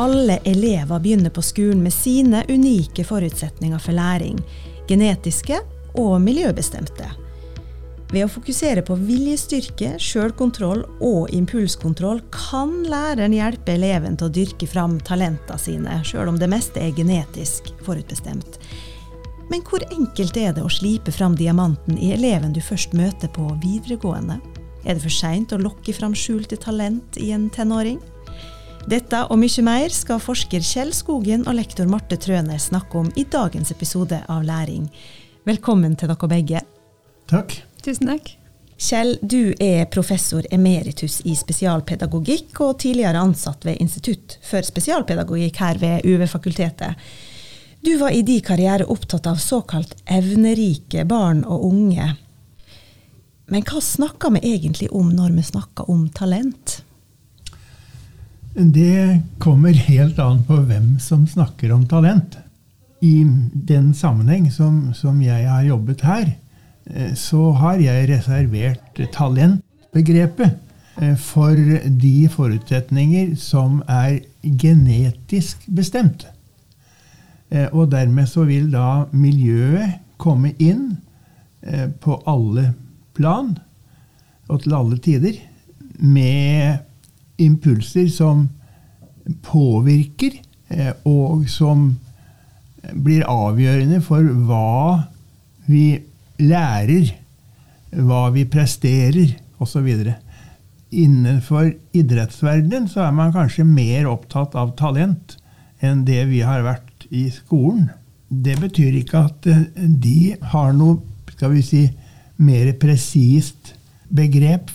Alle elever begynner på skolen med sine unike forutsetninger for læring, genetiske og miljøbestemte. Ved å fokusere på viljestyrke, sjølkontroll og impulskontroll kan læreren hjelpe eleven til å dyrke fram talentene sine, sjøl om det meste er genetisk forutbestemt. Men hvor enkelt er det å slipe fram diamanten i eleven du først møter på videregående? Er det for seint å lokke fram skjulte talent i en tenåring? Dette og mye mer skal forsker Kjell Skogen og lektor Marte Trøne snakke om i dagens episode av Læring. Velkommen til dere begge. Takk. Tusen takk. Kjell, du er professor emeritus i spesialpedagogikk og tidligere ansatt ved Institutt for spesialpedagogikk her ved UV-fakultetet. Du var i din karriere opptatt av såkalt evnerike barn og unge. Men hva snakker vi egentlig om når vi snakker om talent? Det kommer helt an på hvem som snakker om talent. I den sammenheng som, som jeg har jobbet her, eh, så har jeg reservert talentbegrepet eh, for de forutsetninger som er genetisk bestemt. Eh, og dermed så vil da miljøet komme inn på alle plan og til alle tider med impulser som påvirker, eh, og som blir avgjørende for hva vi lærer, hva vi presterer, osv. Innenfor idrettsverdenen så er man kanskje mer opptatt av talent enn det vi har vært i skolen. Det betyr ikke at eh, de har noe skal vi si, mer presist begrep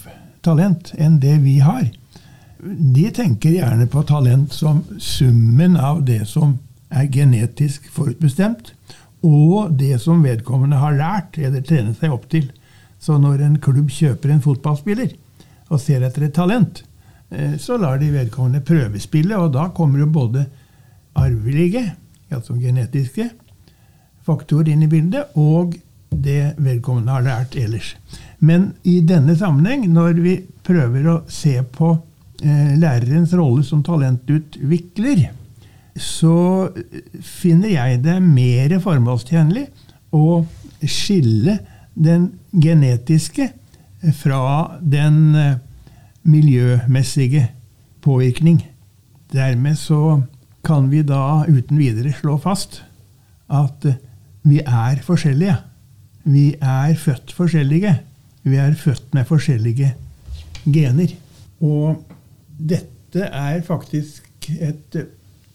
talent enn det vi har de tenker gjerne på talent som summen av det som er genetisk forutbestemt, og det som vedkommende har lært eller trenet seg opp til. Så når en klubb kjøper en fotballspiller og ser etter et talent, eh, så lar de vedkommende prøvespille, og da kommer jo både arvelige, altså genetiske, faktorer inn i bildet, og det vedkommende har lært ellers. Men i denne sammenheng, når vi prøver å se på lærerens rolle som talentutvikler, så finner jeg det mer formålstjenlig å skille den genetiske fra den eh, miljømessige påvirkning. Dermed så kan vi da uten videre slå fast at eh, vi er forskjellige. Vi er født forskjellige. Vi er født med forskjellige gener. Og dette er faktisk et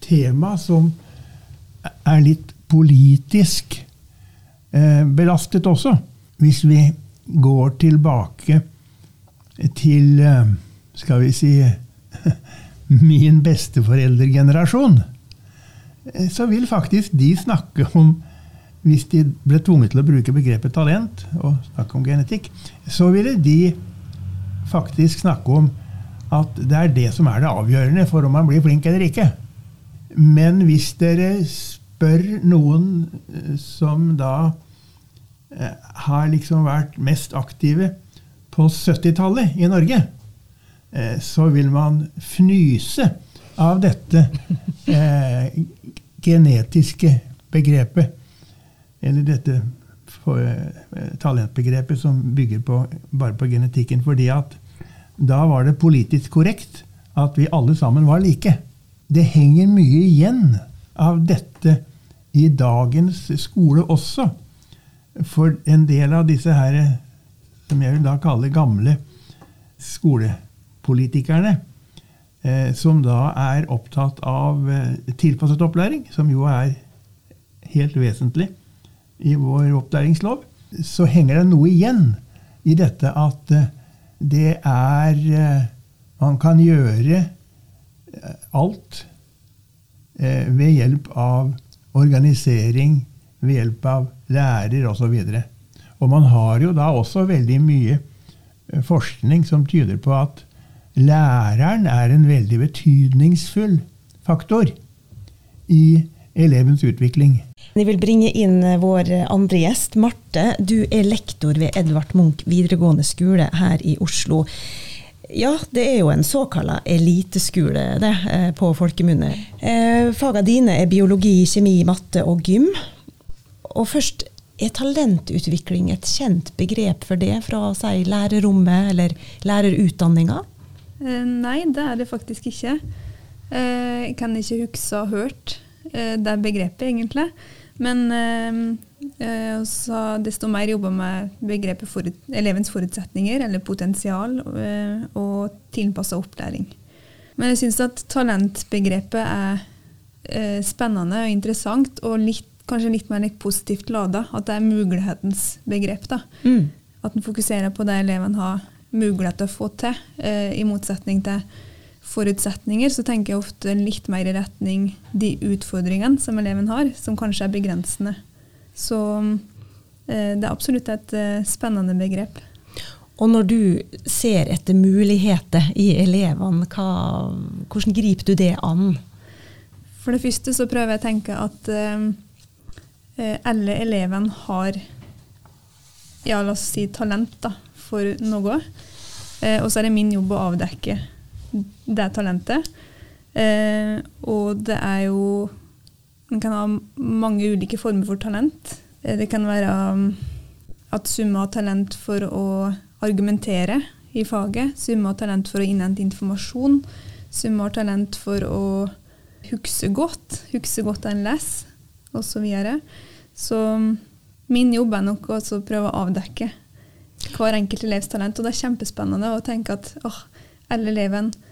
tema som er litt politisk eh, belastet også. Hvis vi går tilbake til, eh, skal vi si, min besteforeldregenerasjon, eh, så vil faktisk de snakke om Hvis de ble tvunget til å bruke begrepet talent og snakke om genetikk, så ville de faktisk snakke om at det er det som er det avgjørende for om man blir flink eller ikke. Men hvis dere spør noen eh, som da eh, har liksom vært mest aktive på 70-tallet i Norge, eh, så vil man fnyse av dette eh, genetiske begrepet. Eller dette for, eh, talentbegrepet som bygger på, bare på genetikken. Fordi at da var det politisk korrekt at vi alle sammen var like. Det henger mye igjen av dette i dagens skole også. For en del av disse her, som jeg vil da kalle gamle skolepolitikerne, eh, som da er opptatt av eh, tilpasset opplæring, som jo er helt vesentlig i vår opplæringslov, så henger det noe igjen i dette at eh, det er eh, Man kan gjøre eh, alt eh, ved hjelp av organisering, ved hjelp av lærer osv. Og, og man har jo da også veldig mye forskning som tyder på at læreren er en veldig betydningsfull faktor i elevens utvikling. Jeg vil bringe inn eh, vår andre gjest, Marte. Du er lektor ved Edvard Munch videregående skole her i Oslo. Ja, det er jo en såkalla eliteskole, det, eh, på folkemunne. Eh, Fagene dine er biologi, kjemi, matte og gym. Og først, er talentutvikling et kjent begrep for det fra si, lærerrommet eller lærerutdanninga? Eh, nei, det er det faktisk ikke. Eh, jeg kan ikke huske å ha hørt eh, det begrepet, egentlig. Men så desto mer jobber med begrepet for, elevens forutsetninger, eller potensial, og tilpassa opplæring. Men jeg syns at talentbegrepet er spennende og interessant, og litt, kanskje litt mer litt positivt lada. At det er mulighetens begrep. da. Mm. At en fokuserer på det eleven har mulighet til å få til, i motsetning til forutsetninger, så tenker jeg ofte litt mer i retning de utfordringene som eleven har, som kanskje er begrensende. Så eh, det er absolutt et eh, spennende begrep. Og når du ser etter muligheter i elevene, hva, hvordan griper du det an? For det første så prøver jeg å tenke at eh, eh alle elevene har ja, la oss si talent da, for noe. Eh, og så er det min jobb å avdekke det talentet. Eh, og det er jo Man kan ha mange ulike former for talent. Eh, det kan være um, at Summa har talent for å argumentere i faget. Summa har talent for å innhente informasjon. Summa har talent for å huske godt. Huske godt en les, osv. Så, videre. så um, min jobb er nok å prøve å avdekke hver enkelt elevs talent. Og det er kjempespennende å tenke at åh, alle elevene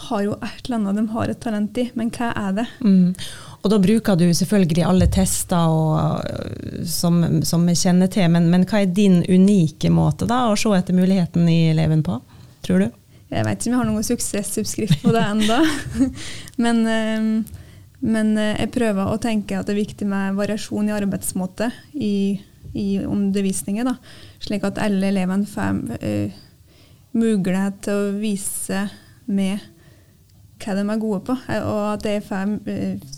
har jo et eller annet de har et talent i, men hva er det? Mm. Og da bruker du selvfølgelig alle tester og, som, som, vi kjenner til, men, men, hva er din unike måte da, å se etter muligheten i eleven på, tror du? Jeg vet ikke om jeg har noen suksessoppskrift på det ennå, men, men, øh, jeg prøver å tenke at det er viktig med variasjon i arbeidsmåte i, i undervisningen, da, slik at alle elevene får uh, mulighet til å vise med hva de er gode på, og at det er eh,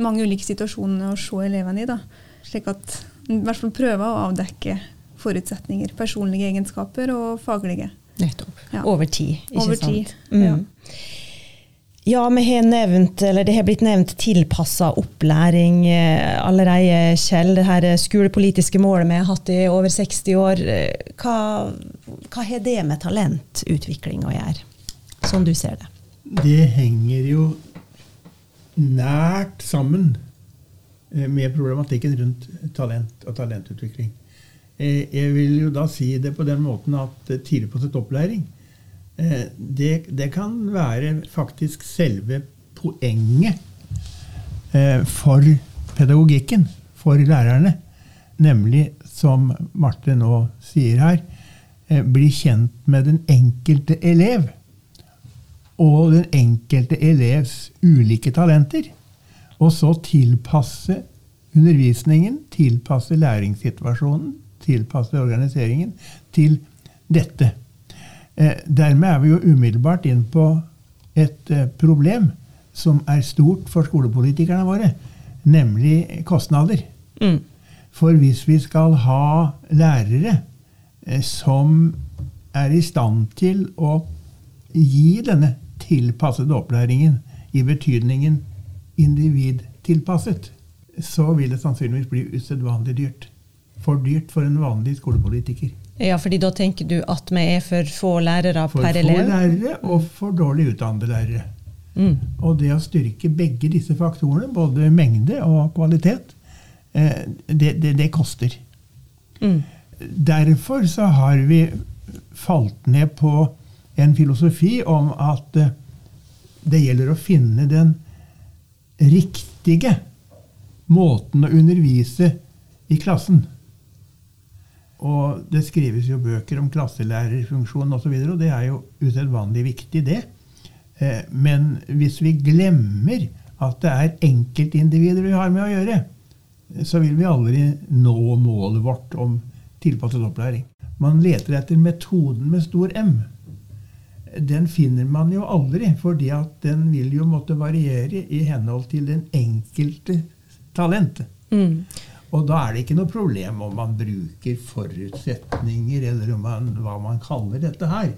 mange ulike situasjoner å se elevene i. Da. Slik at i hvert fall prøver å avdekke forutsetninger, personlige egenskaper og faglige. Nettopp. Ja. Over tid, ikke Over sant? Tid, mm. Ja. Har nevnt, det har blitt nevnt tilpassa opplæring eh, allerede, Kjell. Det her skolepolitiske målet vi har hatt i over 60 år. Eh, hva, hva har det med talentutvikling å gjøre, som du ser det? det henger jo nært sammen eh, med problematikken rundt talent og talentutvikling. Jeg vil jo da si det på den måten at tidligere på sitt opplæring det, det, kan være faktisk selve poenget for pedagogikken, for lærerne. Nemlig, som Marte nå sier her, bli kjent med den enkelte elev og den enkelte elevs ulike talenter. Og så tilpasse undervisningen, tilpasse læringssituasjonen, tilpasse organiseringen til dette. Eh, dermed er vi jo umiddelbart inn på et eh, problem som er stort for skolepolitikerne våre, nemlig kostnader. Mm. For hvis vi skal ha lærere eh, som er i stand til å gi denne tilpassede opplæringen i betydningen individtilpasset, så vil det sannsynligvis bli usedvanlig dyrt. For dyrt for en vanlig skolepolitiker. Ja, fordi da tenker du at vi er for få lærere for per elev? For få lærere og for dårlig utdannede lærere. Mm. Og det å styrke begge disse faktorene, både mengde og kvalitet, eh, det, det, det koster. Mm. Derfor så har vi falt ned på en filosofi om at eh, det gjelder å finne den riktige måten å undervise i klassen. Og det skrives jo bøker om klasselærerfunksjonen osv., og, så videre, og det er jo usedvanlig viktig, det. Eh, men hvis vi glemmer at det er enkeltindivider vi har med å gjøre, så vil vi aldri nå målet vårt om tilpasset opplæring. Man leter etter metoden med stor M den finner man jo aldri, fordi den vil jo måtte variere i henhold til den enkelte talent. Mm. Og da er det ikke noe problem om man bruker forutsetninger, eller man, hva man kaller dette her.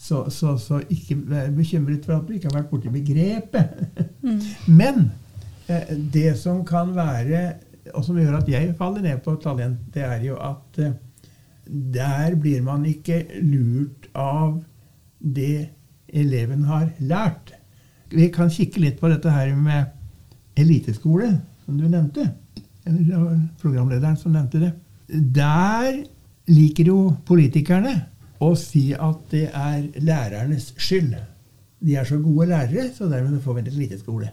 Så, så, så ikke vær bekymret for at du ikke har vært borti begrepet. Mm. Men eh, det som kan være, og som gjør at jeg faller ned på talent, det er jo at eh, der blir man ikke lurt av det eleven har lært. Vi kan kikke litt på dette her med eliteskole, som du nevnte. Programlederen som nevnte det. Der liker jo politikerne å si at det er lærernes skyld. De er så gode lærere, så dermed får vi en lite skole.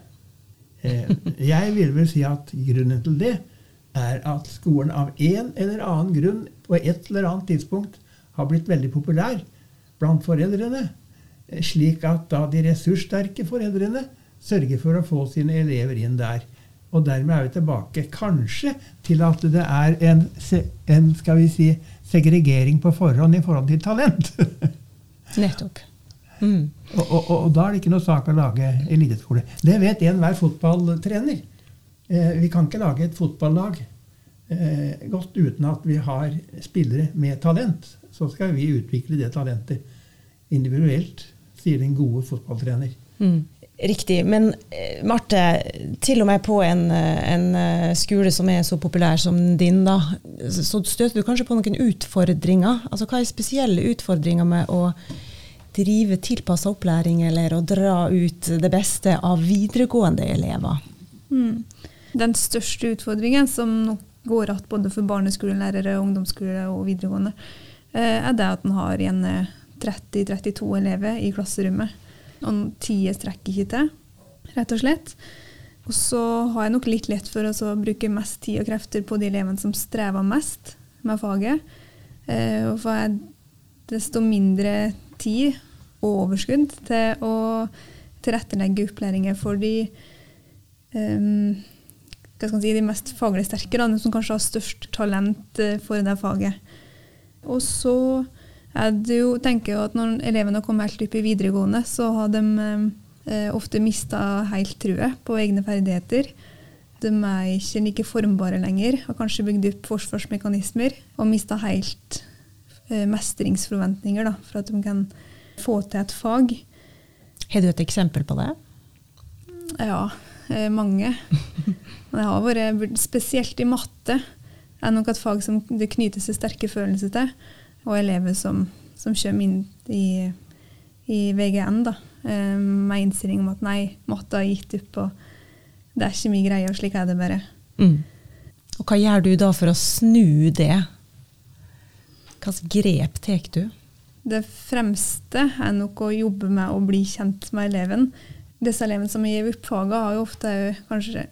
Jeg vil vel si at grunnen til det er at skolen av en eller annen grunn på et eller annet tidspunkt har blitt veldig populær blant foreldrene, eh, slik at da de ressurssterke foreldrene sørger for å få sine elever inn der. Og dermed er vi tilbake kanskje til at det er en, en skal vi si, segregering på forhånd i forhold til talent. Nettopp. Mm. Og, og, og, da er det ikke noe sak å lage eliteskole. Det vet enhver fotballtrener. Eh, vi kan ikke lage et fotballag eh, godt uten at vi har spillere med talent. Så skal vi utvikle det talentet individuelt, sier den gode fotballtrener. Mm. Riktig. Men eh, Marte, til og med på en, eh, en eh, skole som er så populær som din, da, så støter du kanskje på noen utfordringer? Altså, hva er spesielle utfordringer med å drive tilpassa opplæring, eller å dra ut det beste av videregående elever? Mm. Den største utfordringen, som nok går igjen både for barneskolelærere, ungdomsskole og videregående, er det at en har igjen 30-32 elever i klasserommet. Og tida strekker ikke til, rett og slett. Og så har jeg nok litt lett for å bruke mest tid og krefter på de elevene som strever mest med faget. Eh, og får jeg desto mindre tid og overskudd til å tilrettelegge opplæringen for de um, hva skal man si, de mest faglig sterke, da, som kanskje har størst talent eh, for det faget. Og så er tenker jo, jeg at når elevene har kommet helt opp i videregående, så har de eh, ofte mista helt trua på egne ferdigheter. De er ikke like formbare lenger, har kanskje bygd opp forsvarsmekanismer og mista helt eh, mestringsforventninger da, for at de kan få til et fag. Har du et eksempel på det? Ja, eh, mange. Det har vært, spesielt i matte, Det er nok et fag som det knyter seg sterke følelser til. Og elever som, som kommer inn i, i VGN da, eh, med innstilling om at nei, matte har gitt opp, og det er ikke mye greie, og slik er det bare. Mm. Og hva gjør du da for å snu det? Hvilke grep tar du? Det fremste er nok å jobbe med å bli kjent med eleven. Disse elevene som gitt opp faget, har jo ofte kanskje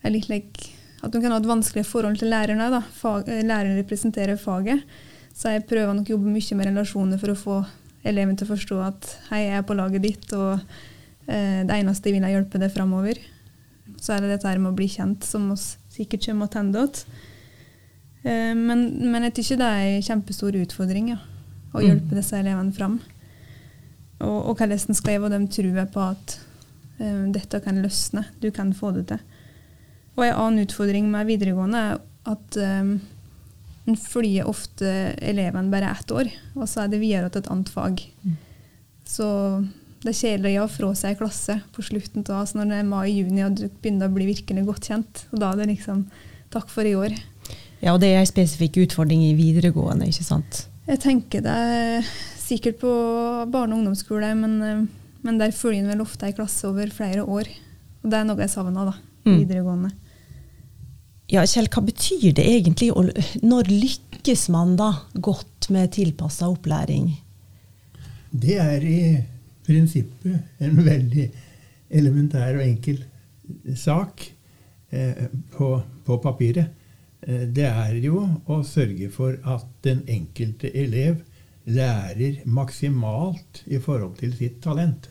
er litt like at de kan ha et vanskelig forhold til lærerne. Fag, læreren representerer faget. Så jeg prøver nok å jobbe mye med relasjoner for å få eleven til å forstå at hei, jeg er på laget ditt, og eh, det eneste jeg vil er hjelpe deg framover. Så er det dette her med å bli kjent, som vi sikkert kommer tilbake til. Eh, men, men jeg tykker det er en kjempestor utfordring ja, å hjelpe disse elevene fram. Og, og hvordan en skal og dem trua på at eh, dette kan løsne, du kan få det til. Og en annen utfordring med videregående er at um, en følger ofte eleven bare ett år, og så er det videre til et annet fag. Så det er kjedelig å fra seg en klasse på slutten av altså når det er mai-juni og du begynner å bli virkelig godt kjent. Og da er det liksom takk for i år. Ja, og det er en spesifikk utfordring i videregående, ikke sant? Jeg tenker det er sikkert på barne- og ungdomsskole, men, eh, men der følger en vel ofte ei klasse over flere år. Og det er noe jeg savner, da. Mm. Videregående. Ja, Kjell, hva betyr det egentlig? Når lykkes man da godt med tilpassa opplæring? Det er i prinsippet en veldig elementær og enkel sak eh, på, på papiret. Eh, det er jo å sørge for at den enkelte elev lærer maksimalt i forhold til sitt talent.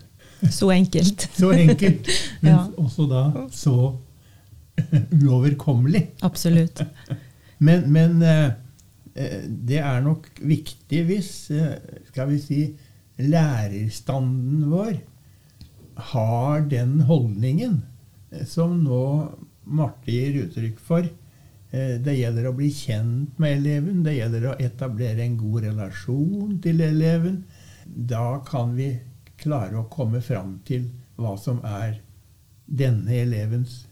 Så enkelt. Så enkelt, men Ja. også da så uoverkommelig. Absolutt. Men, men eh, eh, det er nok viktig hvis eh, skal vi si, lærerstanden vår har den holdningen som nå Marte gir uttrykk for. Det gjelder å bli kjent med eleven, det gjelder å etablere en god relasjon til eleven. da kan vi klare å komme fram til hva som er denne elevens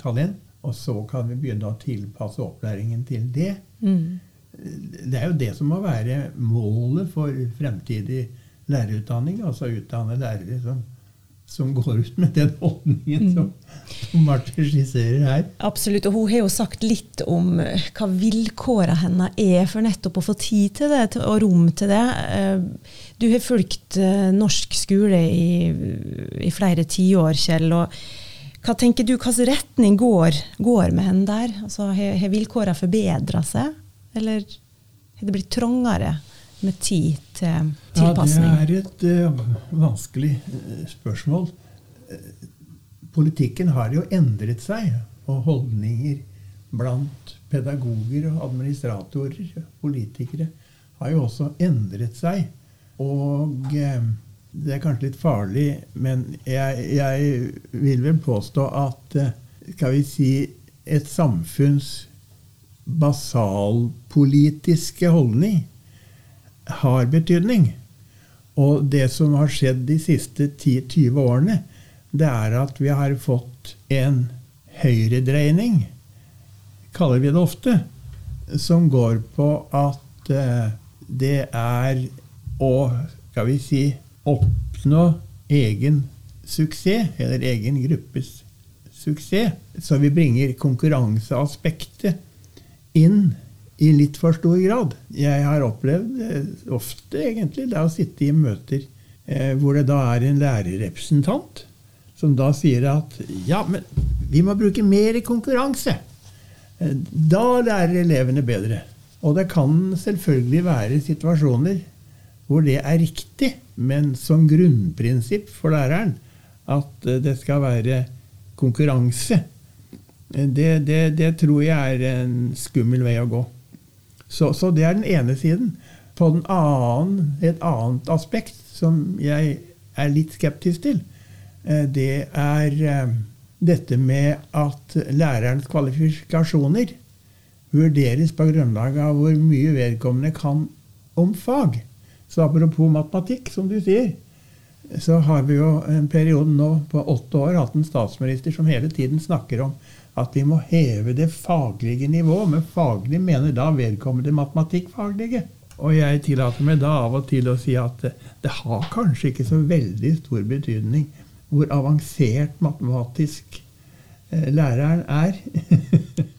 talent, og så kan vi begynne å tilpasse opplæringen til det. Mm. Det er jo det som må være målet for fremtidig lærerutdanning. Altså utdanne lærere som, som går ut med den holdningen som, som Marte skisserer her. Absolutt. Og hun har jo sagt litt om eh, hva vilkårene hennes er for nettopp å få tid til det og rom til det. Eh, Du har fulgt eh, norsk skole i, i flere tiår, Kjell. og hva tenker du, hvilken retning går, går med henne der? Altså, har vilkårene forbedra seg, eller har det blitt trangere med tid til tilpasning? Ja, det er et uh, vanskelig eh, spørsmål. Eh, politikken har jo endret seg, og holdninger blant pedagoger og administratorer, politikere, har jo også endret seg. Og det er kanskje litt farlig, men jeg, jeg vil vel påstå at skal vi si et samfunns basalpolitiske holdning har betydning. Og det som har skjedd de siste 10-20 årene, det er at vi har fått en høyredreining, kaller vi det ofte, som går på at eh, det er å, skal vi si, oppnå egen suksess, eller egen gruppes suksess. Så vi bringer konkurranseaspektet inn i litt for stor grad. Jeg har opplevd eh, ofte egentlig det å sitte i møter eh, hvor det da er en lærerrepresentant som da sier at ja, men vi må bruke mer konkurranse. Eh, da lærer elevene bedre. Og det kan selvfølgelig være situasjoner hvor det er riktig, men som grunnprinsipp for læreren at eh, det skal være konkurranse, det, det, det tror jeg er en skummel vei å gå. Så, så, det er den ene siden. På den annen, et annet aspekt som jeg er litt skeptisk til, eh, det er dette med at lærerens kvalifikasjoner vurderes på grunnlag av hvor mye vedkommende kan om fag. Så apropos matematikk, som du sier, så har vi jo en periode nå på åtte år hatt en statsminister som hele tiden snakker om at vi må heve det faglige nivået. Men faglig mener da vedkommende matematikkfaglige. Og jeg tillater meg da av og til å si at det, har kanskje ikke så veldig stor betydning hvor avansert matematisk eh, læreren er.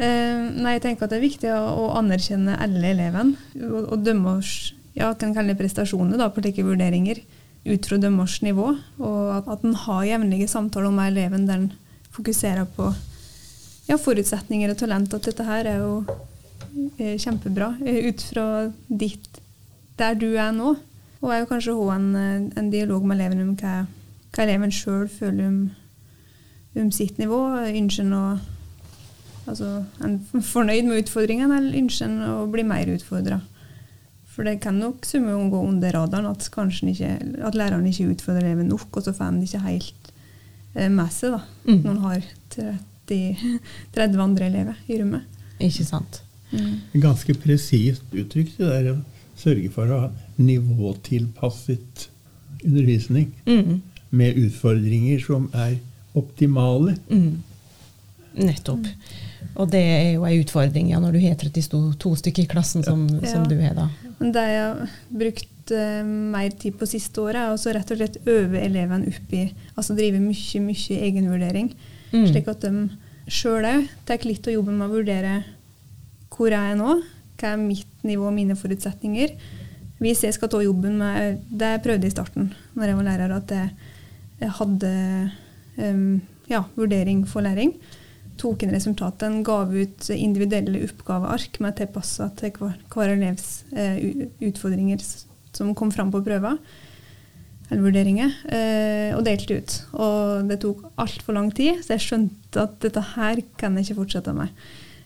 Eh, nei, jeg tenker at det er viktig å, anerkjenne alle elevene og, dømme oss ja, kan kalle prestasjoner da, på slike vurderinger ut fra deres nivå. Og at, en har jevnlige samtaler med eleven der en fokuserer på ja, forutsetninger og talent. At dette her er jo er kjempebra eh, ut fra ditt der du er nå. Og er jo kanskje ha en, en, dialog med eleven om hva, hva eleven sjøl føler om, om, sitt nivå. Ønsker en å Altså, en fornøyd med utfordringene, eller ønsker en å bli mer utfordra? For det kan nok summe å gå under radaren at, ikke, at læreren ikke utfordrer eleven nok, og så får han det ikke helt eh, med seg da, mm. når han har 30, 30, andre elever i rommet. Ikke sant. Mm. Ganske presist uttrykt det der å sørge for å ha nivåtilpasset undervisning mm. med utfordringer som er optimale. Mm. Nettopp. Og det er jo en utfordring ja, når du har 32 stykker i klassen, som, ja. som du har da. Det jeg har brukt uh, mer tid på siste året, er også rett og slett øve elevene opp i Altså drive mye, mye egenvurdering. Mm. Slik at de sjøl òg tar litt av jobben med å vurdere hvor jeg er nå, hva er mitt nivå og mine forutsetninger. Hvis jeg skal ta jobben med Det jeg prøvde i starten, når jeg var lærer, at jeg hadde um, ja, vurdering for læring tok inn resultatene, gav ut individuelle oppgaveark med tilpassa til hver, hver elevs eh, utfordringer som kom fram på prøver eller vurderinger, eh, og delte ut. Og det tok altfor lang tid, så jeg skjønte at dette her kan jeg ikke fortsette med.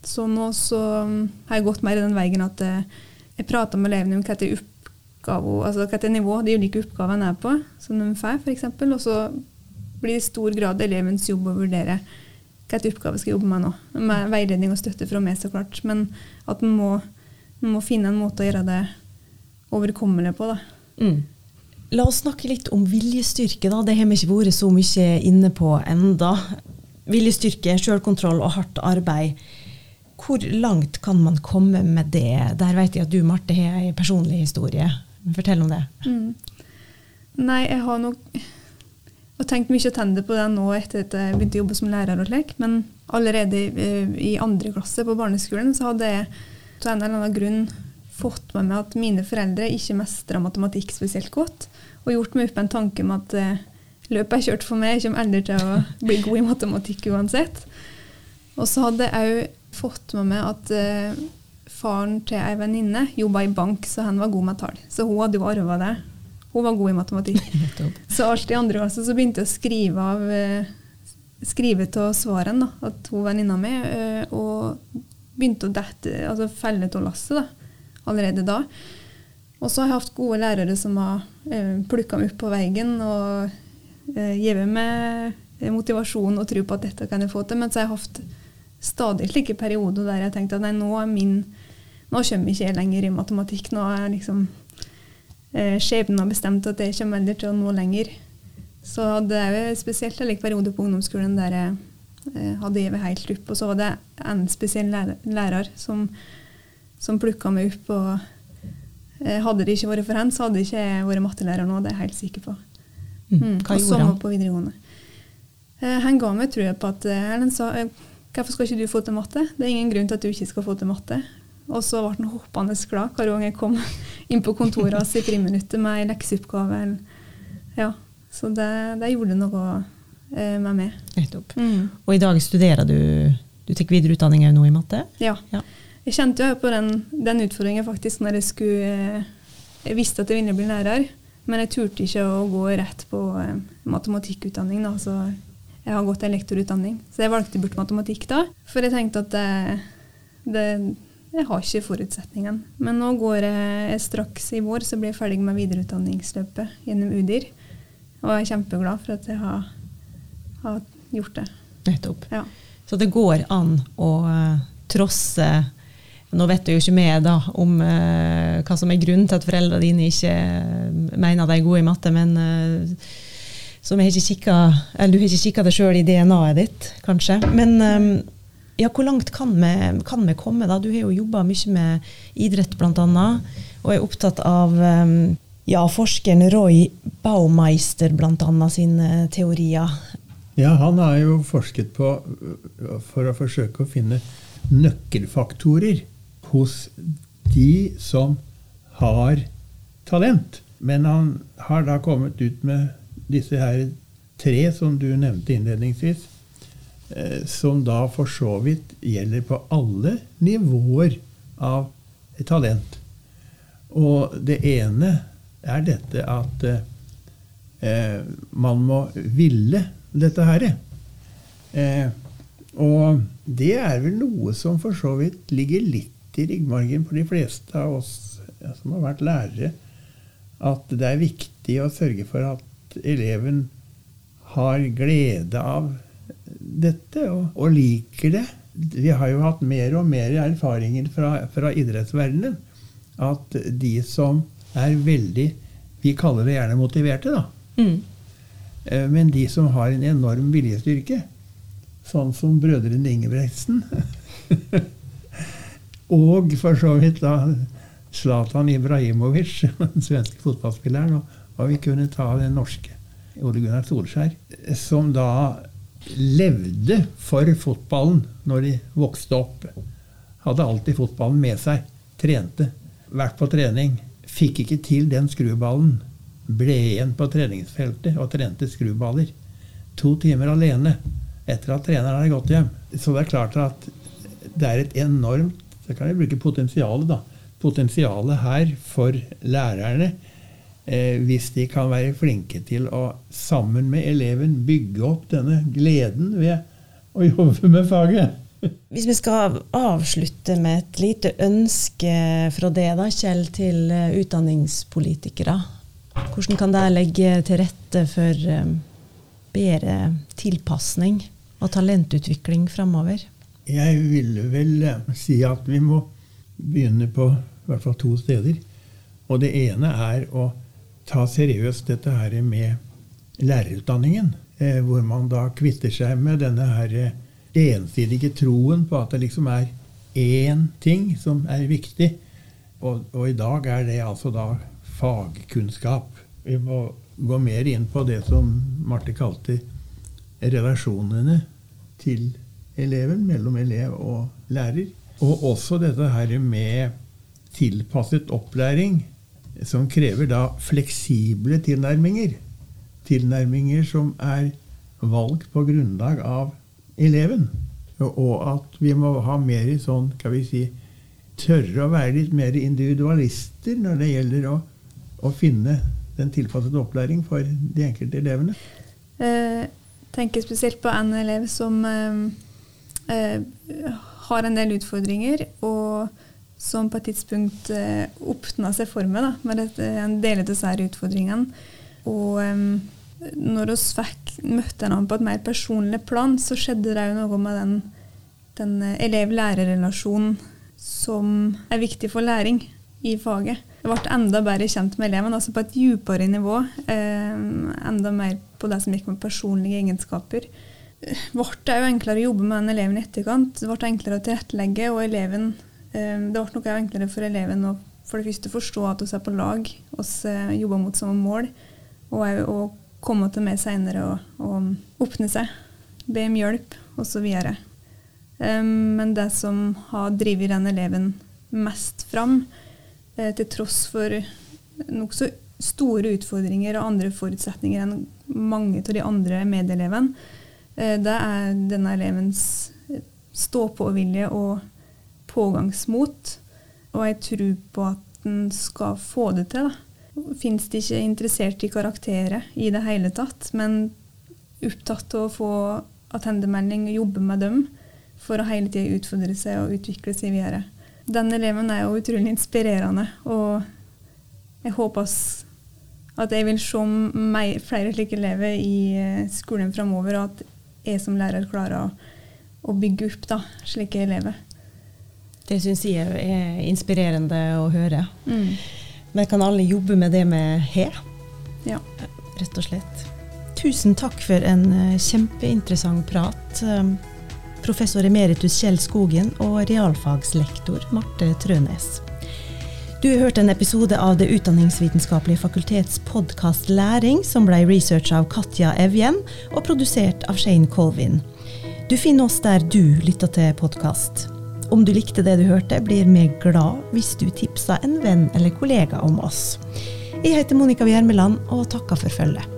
Så nå så mm, har jeg gått mer i den veien at eh, jeg prater med elevene om hva det oppgave, altså hva nivå de ulike oppgavene er på, som de får, f.eks. Og så blir det i stor grad elevens jobb å vurdere hvilken oppgave skal jeg jobbe med nå. Med veiledning og støtte fra meg, så klart. Men at man må, må, finne en måte å gjøre det overkommelig på. Mm. La oss snakke litt om viljestyrke. da. Det har vi ikke vært så mye inne på enda. Viljestyrke, selvkontroll og hardt arbeid. Hvor langt kan man komme med det? Der vet jeg at du, Marte, har en personlig historie. Fortell om det. Mm. Nei, jeg har nok og tenkt mye tende på det nå etter at jeg begynte å jobbe som lærer og slik, men allerede i andre klasse på barneskolen så hadde jeg av en eller annen grunn fått med meg at mine foreldre ikke mestra matematikk spesielt godt, og gjort meg opp en tanke om at eh, løpet er kjørt for meg, jeg kommer aldri til å bli god i matematikk uansett. Og så hadde jeg òg fått med meg at eh, faren til ei venninne jobba i bank, så han var god med tall. Så hun hadde jo arva det. Hun var god i matematikk. så alt i andre klasse så begynte jeg å skrive av eh, skrive av svarene, da, at hun venninna mi, eh, og begynte å dette, altså felle av lasset allerede da. Og så har jeg hatt gode lærere som har eh, plukka meg opp på veien og eh, gitt meg motivasjon og tro på at dette kan jeg få til. Men så har jeg hatt stadig slike perioder der jeg tenkte at nei, nå min nå kommer ikke jeg lenger i matematikk. Nå er jeg liksom eh, har bestemt at jeg kommer aldri til å nå lenger. Så det er jo spesielt en periode på ungdomsskolen der jeg eh, hadde gitt helt opp. Og så var det en spesiell lærer som, som plukka meg opp. og eh, Hadde det ikke vært for henne, så hadde ikke jeg vært mattelærer nå. Det er jeg helt sikker på. Mm. mm. Hva gjorde han? på videregående. Han ga meg trua på at Erlend sa Hvorfor skal ikke du få til matte? Det er ingen grunn til at du ikke skal få til matte. Og så ble han hoppende glad hver gang jeg kom inn på kontoret hans i friminuttet med ei lekseoppgave. Ja, så det, det, gjorde noe eh, med meg. Nettopp. Mm. Og i dag studerer du Du tar videreutdanning nå i matte? Ja. ja. Jeg kjente jo på den, den utfordringen faktisk når jeg skulle eh, Jeg visste at jeg ville bli lærer, men jeg turte ikke å gå rett på eh, matematikkutdanning. Da, så jeg har gått en lektorutdanning. Så jeg valgte bort matematikk da, for jeg tenkte at det, det, jeg har ikke forutsetningen. Men nå går jeg straks i vår, så blir jeg ferdig med videreutdanningsløpet gjennom UDIR. Og jeg er kjempeglad for at jeg har, har gjort det. Nettopp. Ja. Så det går an å uh, trosse Nå vet du jo ikke mer da om uh, hva som er grunnen til at foreldrene dine ikke uh, mener de er gode i matte, men som jeg ikke kikka, eller du har ikke kikka det sjøl i DNA-et ditt, kanskje. Men um, ja, hvor langt kan vi, kan vi, komme? da? Du har jo jobba mye med idrett, bl.a., og er opptatt av um, ja, forskeren Roy Baumeister bl.a. sine teorier. Ja, han har jo forsket på for å forsøke å finne nøkkelfaktorer hos de som har talent. Men han har da kommet ut med disse her tre som du nevnte innledningsvis, eh, som da for så vidt gjelder på alle nivåer av talent. Og det ene er dette at eh, man må ville dette her. Eh, og det er vel noe som for så vidt ligger litt i ryggmargen på de fleste av oss som har vært lærere, at det er viktig å sørge for at eleven har glede av dette og, og, liker det. Vi har jo hatt mer og mer erfaringer fra, fra idrettsverdenen at de som er veldig Vi kaller det gjerne motiverte, da. Mm. Eh, men de som har en enorm viljestyrke, sånn som brødrene Ingebrigtsen Og for så vidt da Zlatan Ibrahimovic, den svenske fotballspilleren, og og vi kunne ta den norske Ole Gunnar Solskjær, som da levde for fotballen når de vokste opp. Hadde alltid fotballen med seg. Trente. Vært på trening. Fikk ikke til den skruballen. Ble igjen på treningsfeltet og trente skruballer. To timer alene etter at treneren hadde gått hjem. Så det er klart at det er et enormt Så kan jeg bruke potensialet, da. Potensialet her for lærerne eh, hvis de kan være flinke til å sammen med eleven bygge opp denne gleden ved å jobbe med faget. Hvis vi skal avslutte med et lite ønske fra det, da, Kjell, til eh, utdanningspolitikere. Hvordan kan det legge til rette for eh, bedre tilpasning og talentutvikling framover? Jeg ville vel eh, si at vi må begynne på i hvert fall to steder. Og det ene er å ta seriøst dette her med lærerutdanningen. Eh, hvor man da kvitter seg med denne her eh, ensidige troen på at det liksom er én ting som er viktig. Og, og, i dag er det altså da fagkunnskap. Vi må gå mer inn på det som Marte kalte relasjonene til eleven, mellom elev og lærer. Og også dette her med tilpasset opplæring, som krever da fleksible tilnærminger. Tilnærminger som er valgt på grunnlag av eleven. Og at vi må ha mer i sånn, kan vi si, tørre å være litt mer individualister når det gjelder å, å finne den tilpassede opplæring for de enkelte elevene. Jeg eh, tenker spesielt på en elev som eh, eh, har en del utfordringer, og som på et tidspunkt eh, åpna seg for meg da, med en del av disse utfordringene. Og eh, når vi møtte hverandre på et mer personlig plan, så skjedde det jo noe med den, den elev-lærer-relasjonen som er viktig for læring i faget. Jeg ble enda bedre kjent med eleven, altså på et dypere nivå. Eh, enda mer på det som gikk med personlige egenskaper. Det ble jo enklere å jobbe med den eleven i etterkant. Det ble enklere å tilrettelegge, og eleven, eh, det ble noe enklere for eleven å for det første forstå at vi er på lag, vi eh, jobber mot samme mål, og å komme til meg senere og, og åpne seg, be om hjelp osv. Um, men det som har drevet den eleven mest fram, eh, til tross for nokså store utfordringer og andre forutsetninger enn mange av de andre medelevene, eh, det er denne elevens stå-på-vilje og pågangsmot. Og jeg tror på at den skal få det til. Fins finnes de ikke interessert i karakterer i det hele tatt, men opptatt av å få attendemelding og jobbe med dem for å hele tida utfordre seg og utvikle seg videre. Den eleven er jo utrolig inspirerende, og jeg håper at jeg vil se meg, flere slike elever i eh, skolen framover, og at jeg som lærer klarer å, å bygge opp da, slike elever. Det syns jeg er inspirerende å høre. Mm. Men kan alle jobbe med det med he? Ja. Rett og slett. Tusen takk for en eh, kjempeinteressant prat. Um, professor emeritus Kjell Skogen og realfagslektor Marte Trønes. Du har hørt en episode av Det utdanningsvitenskapelige fakultets podkast Læring, som ble researcha av Katja Evjen og produsert av Shane Colvin. Du finner oss der du lytter til podkast. Om du likte det du hørte, blir vi glad hvis du tipser en venn eller kollega om oss. Jeg heter Monica Bjermeland og takker for følget.